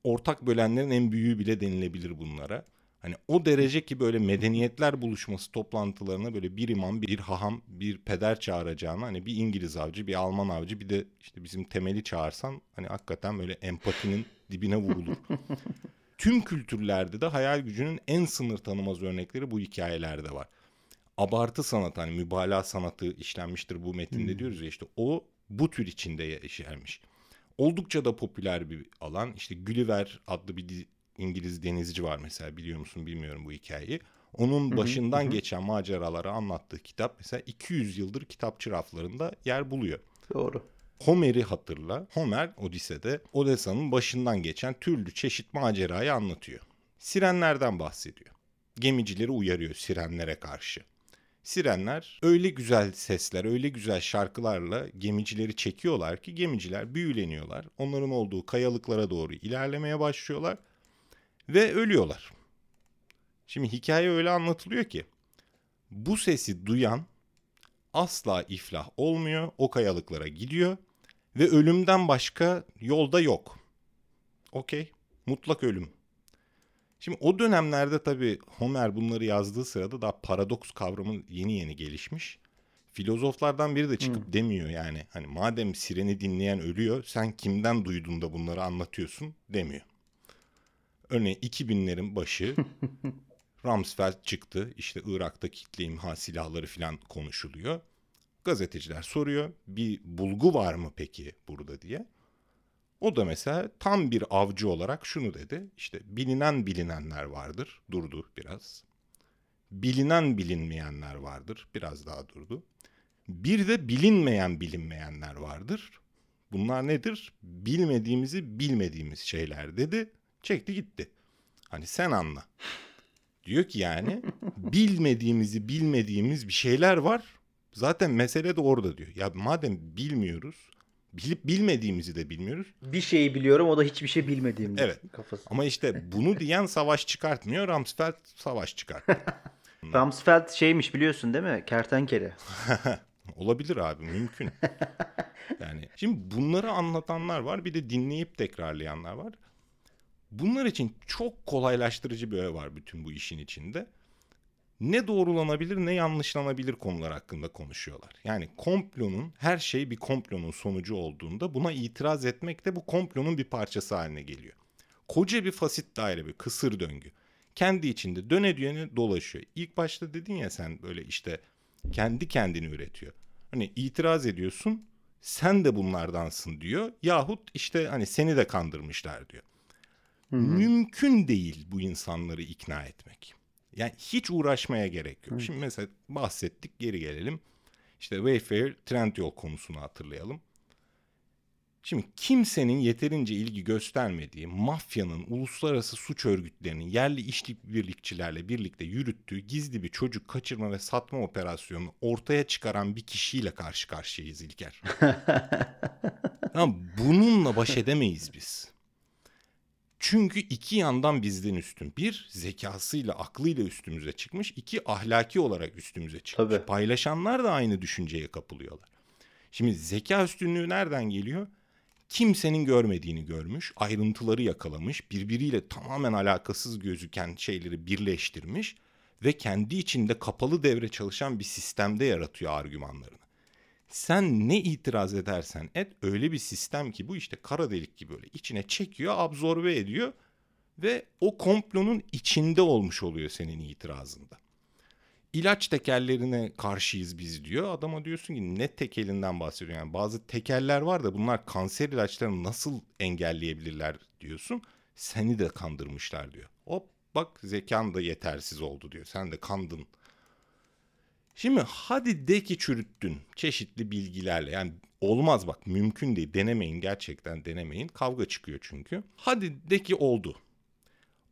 Ortak bölenlerin en büyüğü bile denilebilir bunlara. Hani o derece ki böyle medeniyetler buluşması toplantılarına böyle bir imam, bir haham, bir peder çağıracağına hani bir İngiliz avcı, bir Alman avcı, bir de işte bizim temeli çağırsan hani hakikaten böyle empatinin dibine vurulur. Tüm kültürlerde de hayal gücünün en sınır tanımaz örnekleri bu hikayelerde var. Abartı sanat hani mübalağa sanatı işlenmiştir bu metinde diyoruz ya işte o bu tür içinde yaşarmış. Oldukça da popüler bir alan. İşte Gulliver adlı bir İngiliz denizci var mesela biliyor musun bilmiyorum bu hikayeyi. Onun başından geçen maceraları anlattığı kitap mesela 200 yıldır kitapçı raflarında yer buluyor. Doğru. Homer'i hatırla. Homer Odise'de Odessa'nın başından geçen türlü çeşit macerayı anlatıyor. Sirenlerden bahsediyor. Gemicileri uyarıyor sirenlere karşı. Sirenler öyle güzel sesler, öyle güzel şarkılarla gemicileri çekiyorlar ki gemiciler büyüleniyorlar. Onların olduğu kayalıklara doğru ilerlemeye başlıyorlar ve ölüyorlar. Şimdi hikaye öyle anlatılıyor ki bu sesi duyan asla iflah olmuyor. O kayalıklara gidiyor ve ölümden başka yolda yok. Okey. Mutlak ölüm. Şimdi o dönemlerde tabii Homer bunları yazdığı sırada daha paradoks kavramı yeni yeni gelişmiş. Filozoflardan biri de çıkıp demiyor yani hani madem sireni dinleyen ölüyor sen kimden duydun da bunları anlatıyorsun demiyor. Örneğin 2000'lerin başı Rumsfeld çıktı. İşte Irak'ta kitle imha silahları falan konuşuluyor. Gazeteciler soruyor bir bulgu var mı peki burada diye. O da mesela tam bir avcı olarak şunu dedi. İşte bilinen bilinenler vardır. Durdu biraz. Bilinen bilinmeyenler vardır. Biraz daha durdu. Bir de bilinmeyen bilinmeyenler vardır. Bunlar nedir? Bilmediğimizi bilmediğimiz şeyler dedi. Çekti gitti. Hani sen anla. Diyor ki yani bilmediğimizi bilmediğimiz bir şeyler var. Zaten mesele de orada diyor. Ya madem bilmiyoruz, bilip bilmediğimizi de bilmiyoruz. Bir şeyi biliyorum o da hiçbir şey bilmediğim. Evet. Kafası. Ama işte bunu diyen savaş çıkartmıyor. Rumsfeld savaş çıkarttı. Rumsfeld şeymiş biliyorsun değil mi? Kertenkele. Olabilir abi mümkün. Yani şimdi bunları anlatanlar var bir de dinleyip tekrarlayanlar var. Bunlar için çok kolaylaştırıcı bir öğe var bütün bu işin içinde. Ne doğrulanabilir ne yanlışlanabilir konular hakkında konuşuyorlar. Yani komplonun her şey bir komplonun sonucu olduğunda buna itiraz etmek de bu komplonun bir parçası haline geliyor. Koca bir fasit daire bir kısır döngü. Kendi içinde döne döne dolaşıyor. İlk başta dedin ya sen böyle işte kendi kendini üretiyor. Hani itiraz ediyorsun sen de bunlardansın diyor. Yahut işte hani seni de kandırmışlar diyor. Mümkün değil bu insanları ikna etmek. Yani hiç uğraşmaya gerek yok. Şimdi mesela bahsettik geri gelelim. İşte Wayfair Trendyol konusunu hatırlayalım. Şimdi kimsenin yeterince ilgi göstermediği mafyanın, uluslararası suç örgütlerinin yerli işbirlikçilerle birlikte yürüttüğü gizli bir çocuk kaçırma ve satma operasyonunu ortaya çıkaran bir kişiyle karşı karşıyayız İlker. Ama bununla baş edemeyiz biz. Çünkü iki yandan bizden üstün. Bir, zekasıyla, aklıyla üstümüze çıkmış. iki ahlaki olarak üstümüze çıkmış. Tabii. Paylaşanlar da aynı düşünceye kapılıyorlar. Şimdi zeka üstünlüğü nereden geliyor? Kimsenin görmediğini görmüş, ayrıntıları yakalamış, birbiriyle tamamen alakasız gözüken şeyleri birleştirmiş ve kendi içinde kapalı devre çalışan bir sistemde yaratıyor argümanlarını. Sen ne itiraz edersen et öyle bir sistem ki bu işte kara delik gibi böyle içine çekiyor, absorbe ediyor ve o komplonun içinde olmuş oluyor senin itirazında. İlaç tekerlerine karşıyız biz diyor. Adama diyorsun ki ne tekelinden bahsediyor. Yani bazı tekeller var da bunlar kanser ilaçlarını nasıl engelleyebilirler diyorsun. Seni de kandırmışlar diyor. Hop bak zekan da yetersiz oldu diyor. Sen de kandın. Şimdi hadi de ki çürüttün çeşitli bilgilerle. Yani olmaz bak mümkün değil. Denemeyin gerçekten denemeyin. Kavga çıkıyor çünkü. Hadi de ki oldu.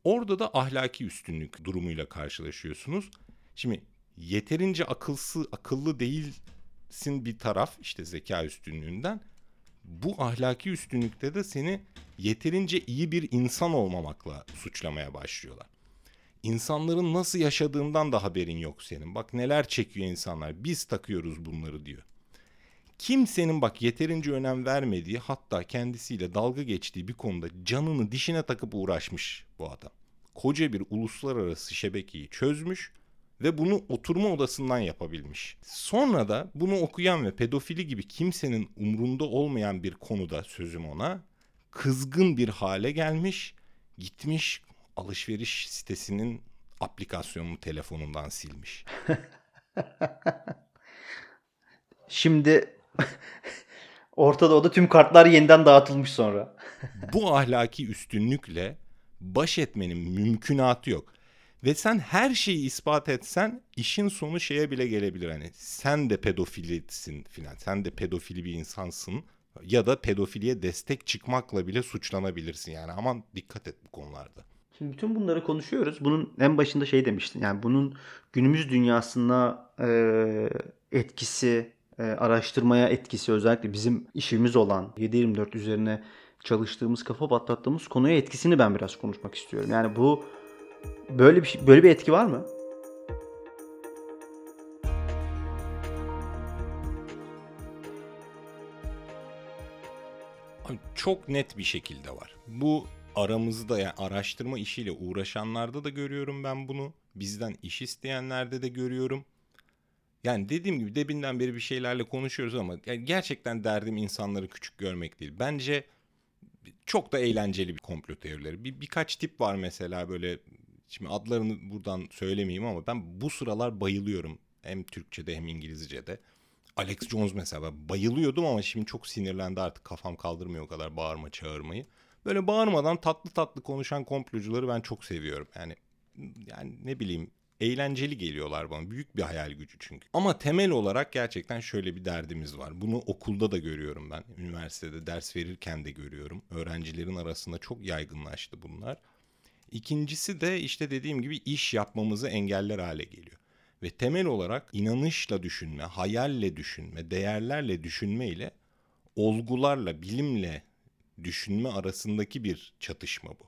Orada da ahlaki üstünlük durumuyla karşılaşıyorsunuz. Şimdi yeterince akılsı, akıllı değilsin bir taraf işte zeka üstünlüğünden. Bu ahlaki üstünlükte de seni yeterince iyi bir insan olmamakla suçlamaya başlıyorlar. İnsanların nasıl yaşadığından da haberin yok senin. Bak neler çekiyor insanlar. Biz takıyoruz bunları diyor. Kimsenin bak yeterince önem vermediği hatta kendisiyle dalga geçtiği bir konuda canını dişine takıp uğraşmış bu adam. koca bir uluslararası şebekeyi çözmüş ve bunu oturma odasından yapabilmiş. Sonra da bunu okuyan ve pedofili gibi kimsenin umrunda olmayan bir konuda sözüm ona kızgın bir hale gelmiş, gitmiş alışveriş sitesinin aplikasyonunu telefonundan silmiş. Şimdi Orta Doğu'da tüm kartlar yeniden dağıtılmış sonra. Bu ahlaki üstünlükle baş etmenin mümkünatı yok. Ve sen her şeyi ispat etsen işin sonu şeye bile gelebilir. Hani sen de pedofilisin filan. Sen de pedofili bir insansın. Ya da pedofiliye destek çıkmakla bile suçlanabilirsin yani. Aman dikkat et bu konularda. Şimdi bütün bunları konuşuyoruz. Bunun en başında şey demiştin. Yani bunun günümüz dünyasına e, etkisi, e, araştırmaya etkisi özellikle bizim işimiz olan 7-24 üzerine çalıştığımız, kafa patlattığımız konuya etkisini ben biraz konuşmak istiyorum. Yani bu böyle bir şey- böyle bir etki var mı? Çok net bir şekilde var. Bu aramızda yani araştırma işiyle uğraşanlarda da görüyorum ben bunu. Bizden iş isteyenlerde de görüyorum. Yani dediğim gibi debinden beri bir şeylerle konuşuyoruz ama yani gerçekten derdim insanları küçük görmek değil. Bence çok da eğlenceli bir komplo teorileri. Bir, birkaç tip var mesela böyle şimdi adlarını buradan söylemeyeyim ama ben bu sıralar bayılıyorum. Hem Türkçe'de hem İngilizce'de. Alex Jones mesela ben bayılıyordum ama şimdi çok sinirlendi artık kafam kaldırmıyor o kadar bağırma çağırmayı. Böyle bağırmadan tatlı tatlı konuşan komplocuları ben çok seviyorum. Yani yani ne bileyim eğlenceli geliyorlar bana. Büyük bir hayal gücü çünkü. Ama temel olarak gerçekten şöyle bir derdimiz var. Bunu okulda da görüyorum ben. Üniversitede ders verirken de görüyorum. Öğrencilerin arasında çok yaygınlaştı bunlar. İkincisi de işte dediğim gibi iş yapmamızı engeller hale geliyor. Ve temel olarak inanışla düşünme, hayalle düşünme, değerlerle düşünme ile olgularla, bilimle düşünme arasındaki bir çatışma bu.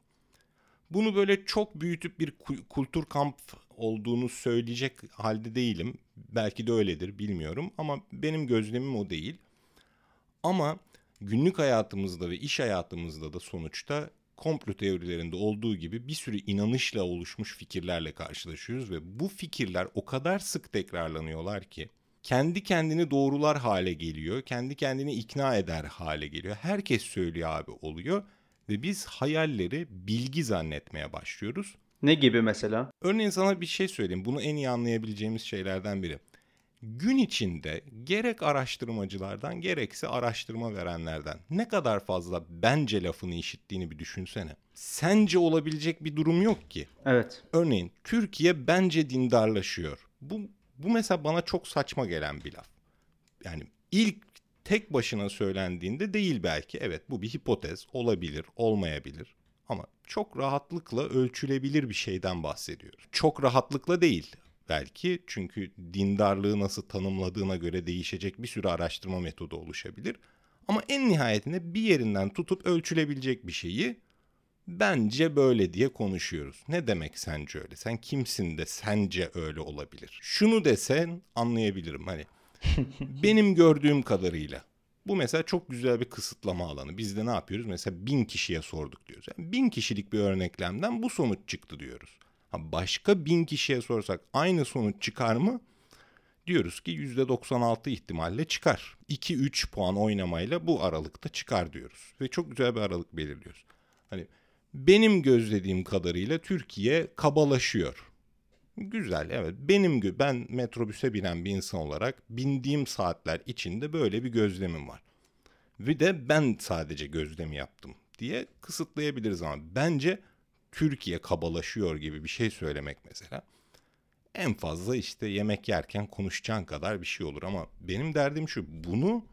Bunu böyle çok büyütüp bir kültür kamp olduğunu söyleyecek halde değilim. Belki de öyledir bilmiyorum ama benim gözlemim o değil. Ama günlük hayatımızda ve iş hayatımızda da sonuçta komplo teorilerinde olduğu gibi bir sürü inanışla oluşmuş fikirlerle karşılaşıyoruz ve bu fikirler o kadar sık tekrarlanıyorlar ki kendi kendini doğrular hale geliyor, kendi kendini ikna eder hale geliyor. Herkes söylüyor abi oluyor ve biz hayalleri bilgi zannetmeye başlıyoruz. Ne gibi mesela? Örneğin sana bir şey söyleyeyim. Bunu en iyi anlayabileceğimiz şeylerden biri. Gün içinde gerek araştırmacılardan gerekse araştırma verenlerden ne kadar fazla bence lafını işittiğini bir düşünsene. Sence olabilecek bir durum yok ki. Evet. Örneğin Türkiye bence dindarlaşıyor. Bu, bu mesela bana çok saçma gelen bir laf. Yani ilk tek başına söylendiğinde değil belki. Evet bu bir hipotez olabilir, olmayabilir. Ama çok rahatlıkla ölçülebilir bir şeyden bahsediyoruz. Çok rahatlıkla değil belki çünkü dindarlığı nasıl tanımladığına göre değişecek bir sürü araştırma metodu oluşabilir. Ama en nihayetinde bir yerinden tutup ölçülebilecek bir şeyi bence böyle diye konuşuyoruz. Ne demek sence öyle? Sen kimsin de sence öyle olabilir? Şunu desen anlayabilirim hani. benim gördüğüm kadarıyla. Bu mesela çok güzel bir kısıtlama alanı. Biz de ne yapıyoruz? Mesela bin kişiye sorduk diyoruz. Yani bin kişilik bir örneklemden bu sonuç çıktı diyoruz. Ha başka bin kişiye sorsak aynı sonuç çıkar mı? Diyoruz ki %96 ihtimalle çıkar. 2-3 puan oynamayla bu aralıkta çıkar diyoruz. Ve çok güzel bir aralık belirliyoruz. Hani benim gözlediğim kadarıyla Türkiye kabalaşıyor. Güzel evet benim ben metrobüse binen bir insan olarak bindiğim saatler içinde böyle bir gözlemim var. Ve de ben sadece gözlemi yaptım diye kısıtlayabiliriz ama bence Türkiye kabalaşıyor gibi bir şey söylemek mesela en fazla işte yemek yerken konuşacağın kadar bir şey olur ama benim derdim şu bunu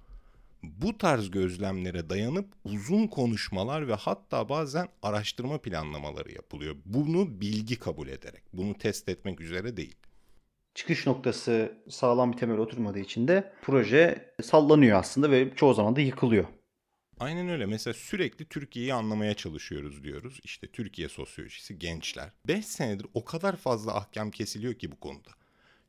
bu tarz gözlemlere dayanıp uzun konuşmalar ve hatta bazen araştırma planlamaları yapılıyor. Bunu bilgi kabul ederek, bunu test etmek üzere değil. Çıkış noktası sağlam bir temel oturmadığı için de proje sallanıyor aslında ve çoğu zaman da yıkılıyor. Aynen öyle. Mesela sürekli Türkiye'yi anlamaya çalışıyoruz diyoruz. İşte Türkiye sosyolojisi, gençler. 5 senedir o kadar fazla ahkam kesiliyor ki bu konuda.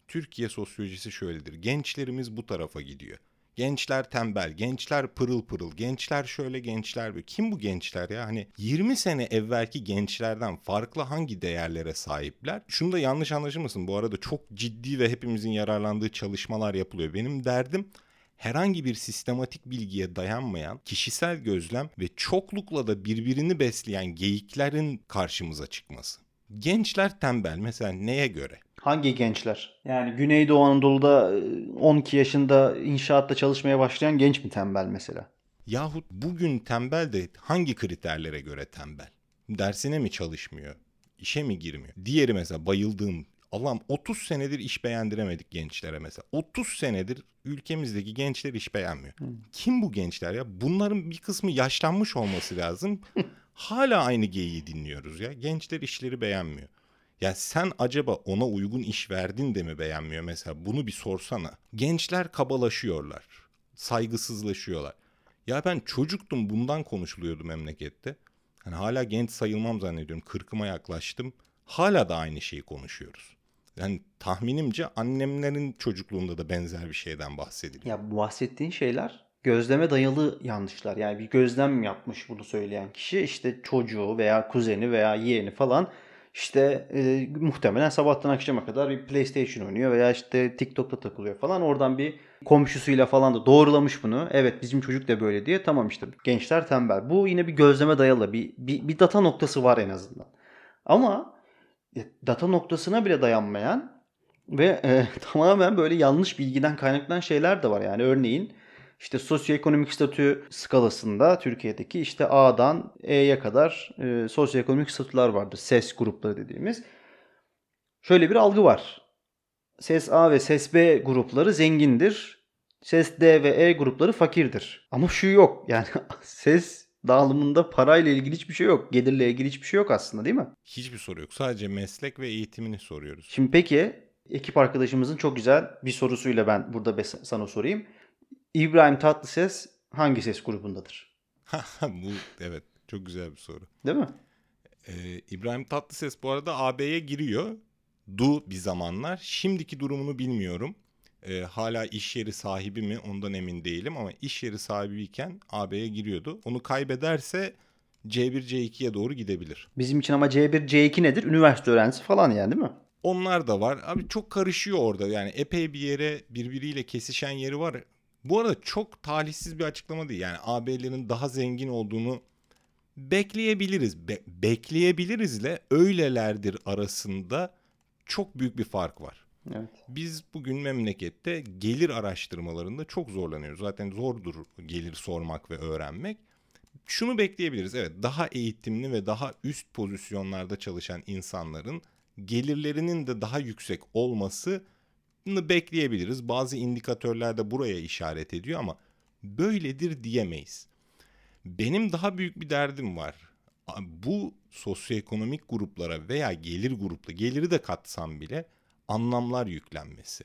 Türkiye sosyolojisi şöyledir. Gençlerimiz bu tarafa gidiyor. Gençler tembel, gençler pırıl pırıl, gençler şöyle gençler böyle. Kim bu gençler ya? Hani 20 sene evvelki gençlerden farklı hangi değerlere sahipler? Şunu da yanlış anlaşılmasın. Bu arada çok ciddi ve hepimizin yararlandığı çalışmalar yapılıyor. Benim derdim herhangi bir sistematik bilgiye dayanmayan kişisel gözlem ve çoklukla da birbirini besleyen geyiklerin karşımıza çıkması. Gençler tembel mesela neye göre? Hangi gençler? Yani Güneydoğu Anadolu'da e, 12 yaşında inşaatta çalışmaya başlayan genç mi tembel mesela? Yahut bugün tembel de hangi kriterlere göre tembel? Dersine mi çalışmıyor? İşe mi girmiyor? Diğeri mesela bayıldığım Allah'ım 30 senedir iş beğendiremedik gençlere mesela. 30 senedir ülkemizdeki gençler iş beğenmiyor. Kim bu gençler ya? Bunların bir kısmı yaşlanmış olması lazım. Hala aynı geyiği dinliyoruz ya. Gençler işleri beğenmiyor. Ya sen acaba ona uygun iş verdin de mi beğenmiyor mesela? Bunu bir sorsana. Gençler kabalaşıyorlar. Saygısızlaşıyorlar. Ya ben çocuktum bundan konuşuluyordu memlekette. Hani hala genç sayılmam zannediyorum. Kırkıma yaklaştım. Hala da aynı şeyi konuşuyoruz. Yani tahminimce annemlerin çocukluğunda da benzer bir şeyden bahsediliyor. Ya bahsettiğin şeyler gözleme dayalı yanlışlar. Yani bir gözlem yapmış bunu söyleyen kişi işte çocuğu veya kuzeni veya yeğeni falan işte e, muhtemelen sabahtan akşama kadar bir PlayStation oynuyor veya işte TikTok'ta takılıyor falan. Oradan bir komşusuyla falan da doğrulamış bunu. Evet bizim çocuk da böyle diye. Tamam işte gençler tembel. Bu yine bir gözleme dayalı bir, bir, bir data noktası var en azından. Ama e, data noktasına bile dayanmayan ve e, tamamen böyle yanlış bilgiden kaynaklanan şeyler de var. Yani örneğin işte sosyoekonomik statü skalasında Türkiye'deki işte A'dan E'ye kadar e, sosyoekonomik statüler vardır. SES grupları dediğimiz. Şöyle bir algı var. SES A ve SES B grupları zengindir. SES D ve E grupları fakirdir. Ama şu yok. Yani SES dağılımında parayla ilgili hiçbir şey yok. Gelirle ilgili hiçbir şey yok aslında değil mi? Hiçbir soru yok. Sadece meslek ve eğitimini soruyoruz. Şimdi peki ekip arkadaşımızın çok güzel bir sorusuyla ben burada sana sorayım. İbrahim Tatlıses hangi ses grubundadır? bu evet çok güzel bir soru. Değil mi? Ee, İbrahim Tatlıses bu arada AB'ye giriyor. Du bir zamanlar. Şimdiki durumunu bilmiyorum. Ee, hala iş yeri sahibi mi ondan emin değilim ama iş yeri sahibiyken AB'ye giriyordu. Onu kaybederse C1 C2'ye doğru gidebilir. Bizim için ama C1 C2 nedir? Üniversite öğrencisi falan yani değil mi? Onlar da var. Abi çok karışıyor orada. Yani epey bir yere birbiriyle kesişen yeri var. Bu arada çok talihsiz bir açıklama değil. Yani AB'lerin daha zengin olduğunu bekleyebiliriz. Be- bekleyebilirizle öylelerdir arasında çok büyük bir fark var. Evet. Biz bugün memlekette gelir araştırmalarında çok zorlanıyoruz. Zaten zordur gelir sormak ve öğrenmek. Şunu bekleyebiliriz. Evet, daha eğitimli ve daha üst pozisyonlarda çalışan insanların gelirlerinin de daha yüksek olması bekleyebiliriz. Bazı indikatörler de buraya işaret ediyor ama böyledir diyemeyiz. Benim daha büyük bir derdim var. Bu sosyoekonomik gruplara veya gelir grupta geliri de katsam bile anlamlar yüklenmesi.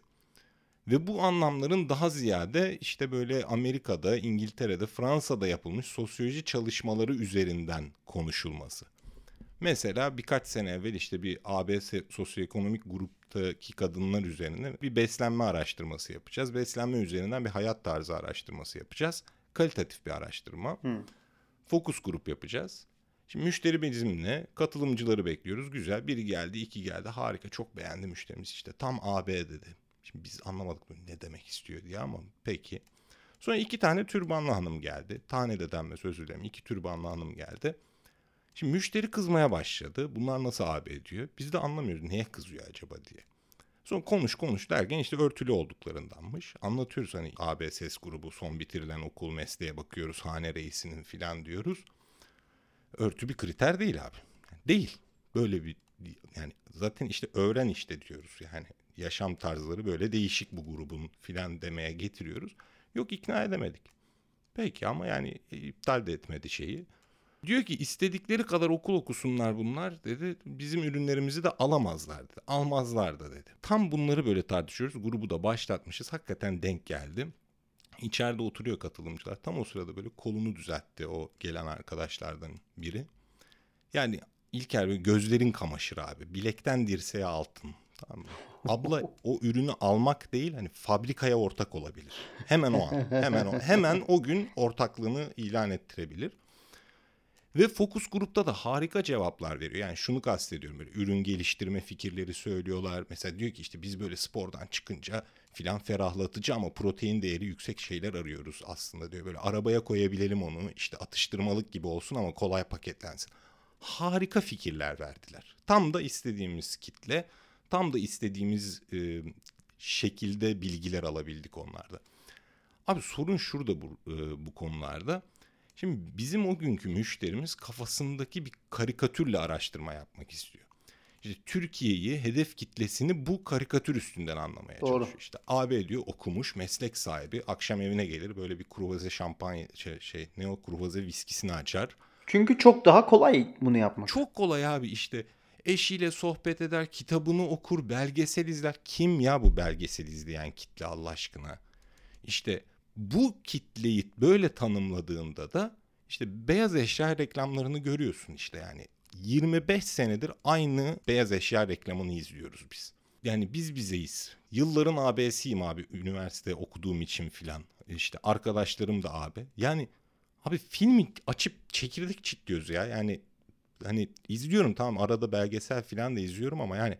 Ve bu anlamların daha ziyade işte böyle Amerika'da, İngiltere'de, Fransa'da yapılmış sosyoloji çalışmaları üzerinden konuşulması. Mesela birkaç sene evvel işte bir ABS sosyoekonomik gruptaki kadınlar üzerine bir beslenme araştırması yapacağız. Beslenme üzerinden bir hayat tarzı araştırması yapacağız. Kalitatif bir araştırma. Fokus grup yapacağız. Şimdi müşteri bizimle katılımcıları bekliyoruz. Güzel. Biri geldi, iki geldi. Harika. Çok beğendi müşterimiz işte. Tam AB dedi. Şimdi biz anlamadık ne demek istiyor diye ama peki. Sonra iki tane türbanlı hanım geldi. Tane de denmez özür dilerim. İki türbanlı hanım geldi. Şimdi müşteri kızmaya başladı. Bunlar nasıl AB diyor. Biz de anlamıyoruz neye kızıyor acaba diye. Sonra konuş konuş derken işte örtülü olduklarındanmış. Anlatıyoruz hani AB ses grubu son bitirilen okul mesleğe bakıyoruz hane reisinin filan diyoruz. Örtü bir kriter değil abi. Değil. Böyle bir yani zaten işte öğren işte diyoruz yani yaşam tarzları böyle değişik bu grubun filan demeye getiriyoruz. Yok ikna edemedik. Peki ama yani iptal de etmedi şeyi. Diyor ki istedikleri kadar okul okusunlar bunlar dedi. Bizim ürünlerimizi de alamazlar dedi. Almazlar da dedi. Tam bunları böyle tartışıyoruz. Grubu da başlatmışız. Hakikaten denk geldi. İçeride oturuyor katılımcılar. Tam o sırada böyle kolunu düzeltti o gelen arkadaşlardan biri. Yani İlker böyle gözlerin kamaşır abi. Bilekten dirseğe altın. Tamam mı? Abla o ürünü almak değil hani fabrikaya ortak olabilir. Hemen o an. Hemen o. Hemen o gün ortaklığını ilan ettirebilir. Ve fokus grupta da harika cevaplar veriyor. Yani şunu kastediyorum böyle ürün geliştirme fikirleri söylüyorlar. Mesela diyor ki işte biz böyle spordan çıkınca filan ferahlatıcı ama protein değeri yüksek şeyler arıyoruz aslında diyor. Böyle arabaya koyabilelim onu işte atıştırmalık gibi olsun ama kolay paketlensin. Harika fikirler verdiler. Tam da istediğimiz kitle, tam da istediğimiz e, şekilde bilgiler alabildik onlarda. Abi sorun şurada bu, e, bu konularda. Şimdi bizim o günkü müşterimiz kafasındaki bir karikatürle araştırma yapmak istiyor. İşte Türkiye'yi, hedef kitlesini bu karikatür üstünden anlamaya Doğru. çalışıyor. İşte AB diyor okumuş, meslek sahibi, akşam evine gelir böyle bir kruvaze şampanya şey, şey ne o kruvaze viskisini açar. Çünkü çok daha kolay bunu yapmak. Çok kolay abi işte eşiyle sohbet eder, kitabını okur, belgesel izler. Kim ya bu belgesel izleyen kitle Allah aşkına? İşte bu kitleyi böyle tanımladığında da işte beyaz eşya reklamlarını görüyorsun işte yani 25 senedir aynı beyaz eşya reklamını izliyoruz biz. Yani biz bizeyiz. Yılların AB'siyim abi üniversite okuduğum için filan. İşte arkadaşlarım da abi. Yani abi filmi açıp çekirdek çitliyoruz ya. Yani hani izliyorum tamam arada belgesel filan da izliyorum ama yani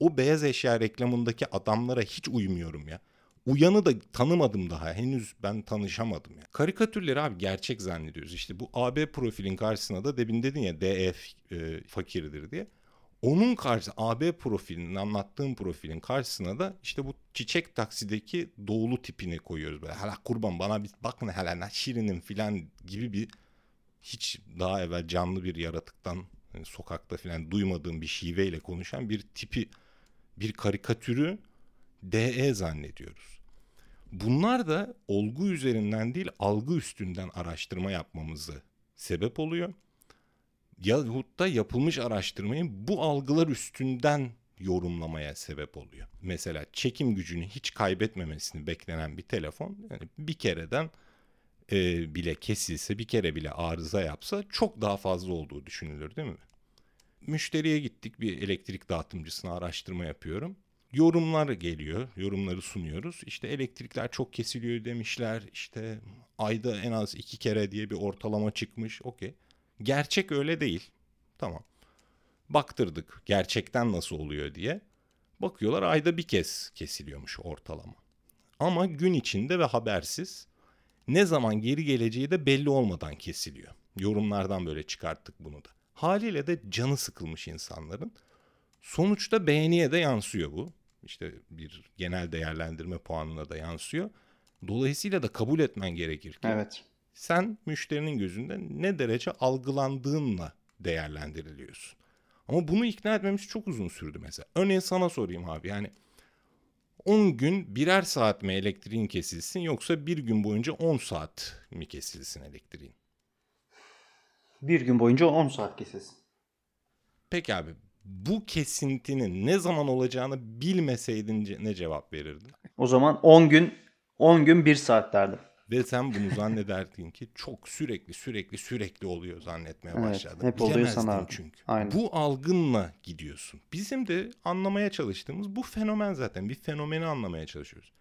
o beyaz eşya reklamındaki adamlara hiç uymuyorum ya. Uyanı da tanımadım daha. Henüz ben tanışamadım ya. Karikatürleri abi gerçek zannediyoruz. İşte bu AB profilin karşısına da debin dedin ya DF e, fakirdir diye. Onun karşı AB profilinin anlattığım profilin karşısına da işte bu çiçek taksideki doğulu tipini koyuyoruz böyle. Hala kurban bana bir bakın hele ne şirinim filan gibi bir hiç daha evvel canlı bir yaratıktan hani sokakta filan duymadığım bir şiveyle konuşan bir tipi bir karikatürü DE zannediyoruz. Bunlar da olgu üzerinden değil algı üstünden araştırma yapmamızı sebep oluyor. Yahut da yapılmış araştırmayı bu algılar üstünden yorumlamaya sebep oluyor. Mesela çekim gücünü hiç kaybetmemesini beklenen bir telefon yani bir kereden e, bile kesilse bir kere bile arıza yapsa çok daha fazla olduğu düşünülür değil mi? Müşteriye gittik bir elektrik dağıtımcısına araştırma yapıyorum. Yorumlar geliyor, yorumları sunuyoruz. İşte elektrikler çok kesiliyor demişler. İşte ayda en az iki kere diye bir ortalama çıkmış. Okey. Gerçek öyle değil. Tamam. Baktırdık gerçekten nasıl oluyor diye. Bakıyorlar ayda bir kez kesiliyormuş ortalama. Ama gün içinde ve habersiz ne zaman geri geleceği de belli olmadan kesiliyor. Yorumlardan böyle çıkarttık bunu da. Haliyle de canı sıkılmış insanların. Sonuçta beğeniye de yansıyor bu. İşte bir genel değerlendirme puanına da yansıyor. Dolayısıyla da kabul etmen gerekir ki Evet. sen müşterinin gözünde ne derece algılandığınla değerlendiriliyorsun. Ama bunu ikna etmemiz çok uzun sürdü mesela. Örneğin sana sorayım abi yani 10 gün birer saat mi elektriğin kesilsin yoksa bir gün boyunca 10 saat mi kesilsin elektriğin? Bir gün boyunca 10 saat kesilsin. Peki abi bu kesintinin ne zaman olacağını bilmeseydin ne cevap verirdin? O zaman 10 gün 10 gün 1 saat derdim. Ve sen bunu zannederdin ki çok sürekli sürekli sürekli oluyor zannetmeye Evet, başladın. hep oluyor sanardın. çünkü. Aynen. Bu algınla gidiyorsun. Bizim de anlamaya çalıştığımız bu fenomen zaten. Bir fenomeni anlamaya çalışıyoruz.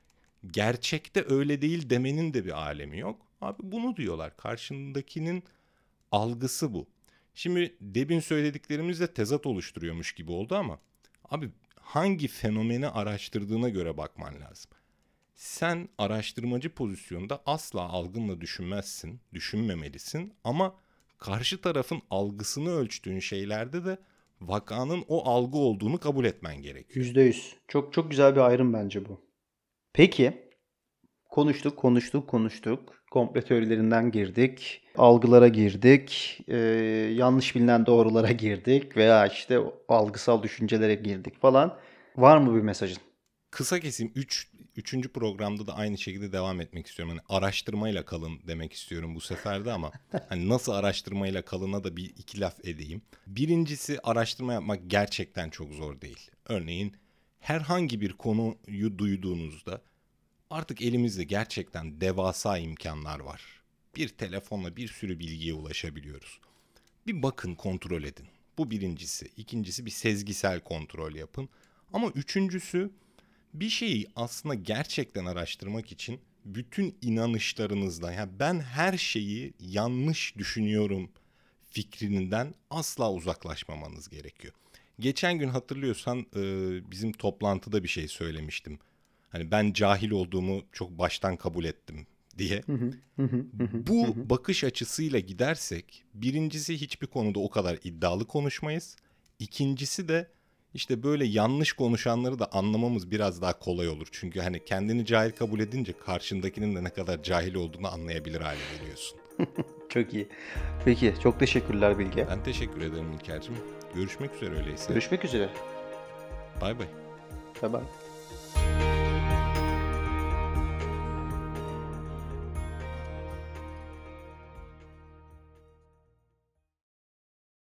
Gerçekte öyle değil demenin de bir alemi yok. Abi bunu diyorlar. Karşındakinin algısı bu. Şimdi Deb'in söylediklerimizle tezat oluşturuyormuş gibi oldu ama abi hangi fenomeni araştırdığına göre bakman lazım. Sen araştırmacı pozisyonda asla algınla düşünmezsin, düşünmemelisin ama karşı tarafın algısını ölçtüğün şeylerde de vakanın o algı olduğunu kabul etmen gerekiyor. %100. Çok çok güzel bir ayrım bence bu. Peki konuştuk, konuştuk, konuştuk. Komple teorilerinden girdik. Algılara girdik. e, yanlış bilinen doğrulara girdik. Veya işte algısal düşüncelere girdik falan. Var mı bir mesajın? Kısa keseyim 3 üçüncü programda da aynı şekilde devam etmek istiyorum. Hani araştırmayla kalın demek istiyorum bu sefer de ama hani nasıl araştırmayla kalına da bir iki laf edeyim. Birincisi araştırma yapmak gerçekten çok zor değil. Örneğin herhangi bir konuyu duyduğunuzda artık elimizde gerçekten devasa imkanlar var. Bir telefonla bir sürü bilgiye ulaşabiliyoruz. Bir bakın kontrol edin. Bu birincisi. İkincisi bir sezgisel kontrol yapın. Ama üçüncüsü bir şeyi aslında gerçekten araştırmak için bütün inanışlarınızdan yani ben her şeyi yanlış düşünüyorum fikrinden asla uzaklaşmamanız gerekiyor. Geçen gün hatırlıyorsan bizim toplantıda bir şey söylemiştim. Hani ben cahil olduğumu çok baştan kabul ettim diye. Bu bakış açısıyla gidersek birincisi hiçbir konuda o kadar iddialı konuşmayız. İkincisi de işte böyle yanlış konuşanları da anlamamız biraz daha kolay olur. Çünkü hani kendini cahil kabul edince karşındakinin de ne kadar cahil olduğunu anlayabilir hale geliyorsun. Çok iyi. Peki çok teşekkürler Bilge. Ben teşekkür ederim İlker'cim. Görüşmek üzere öyleyse. Görüşmek üzere. Bay bay. Bye bye.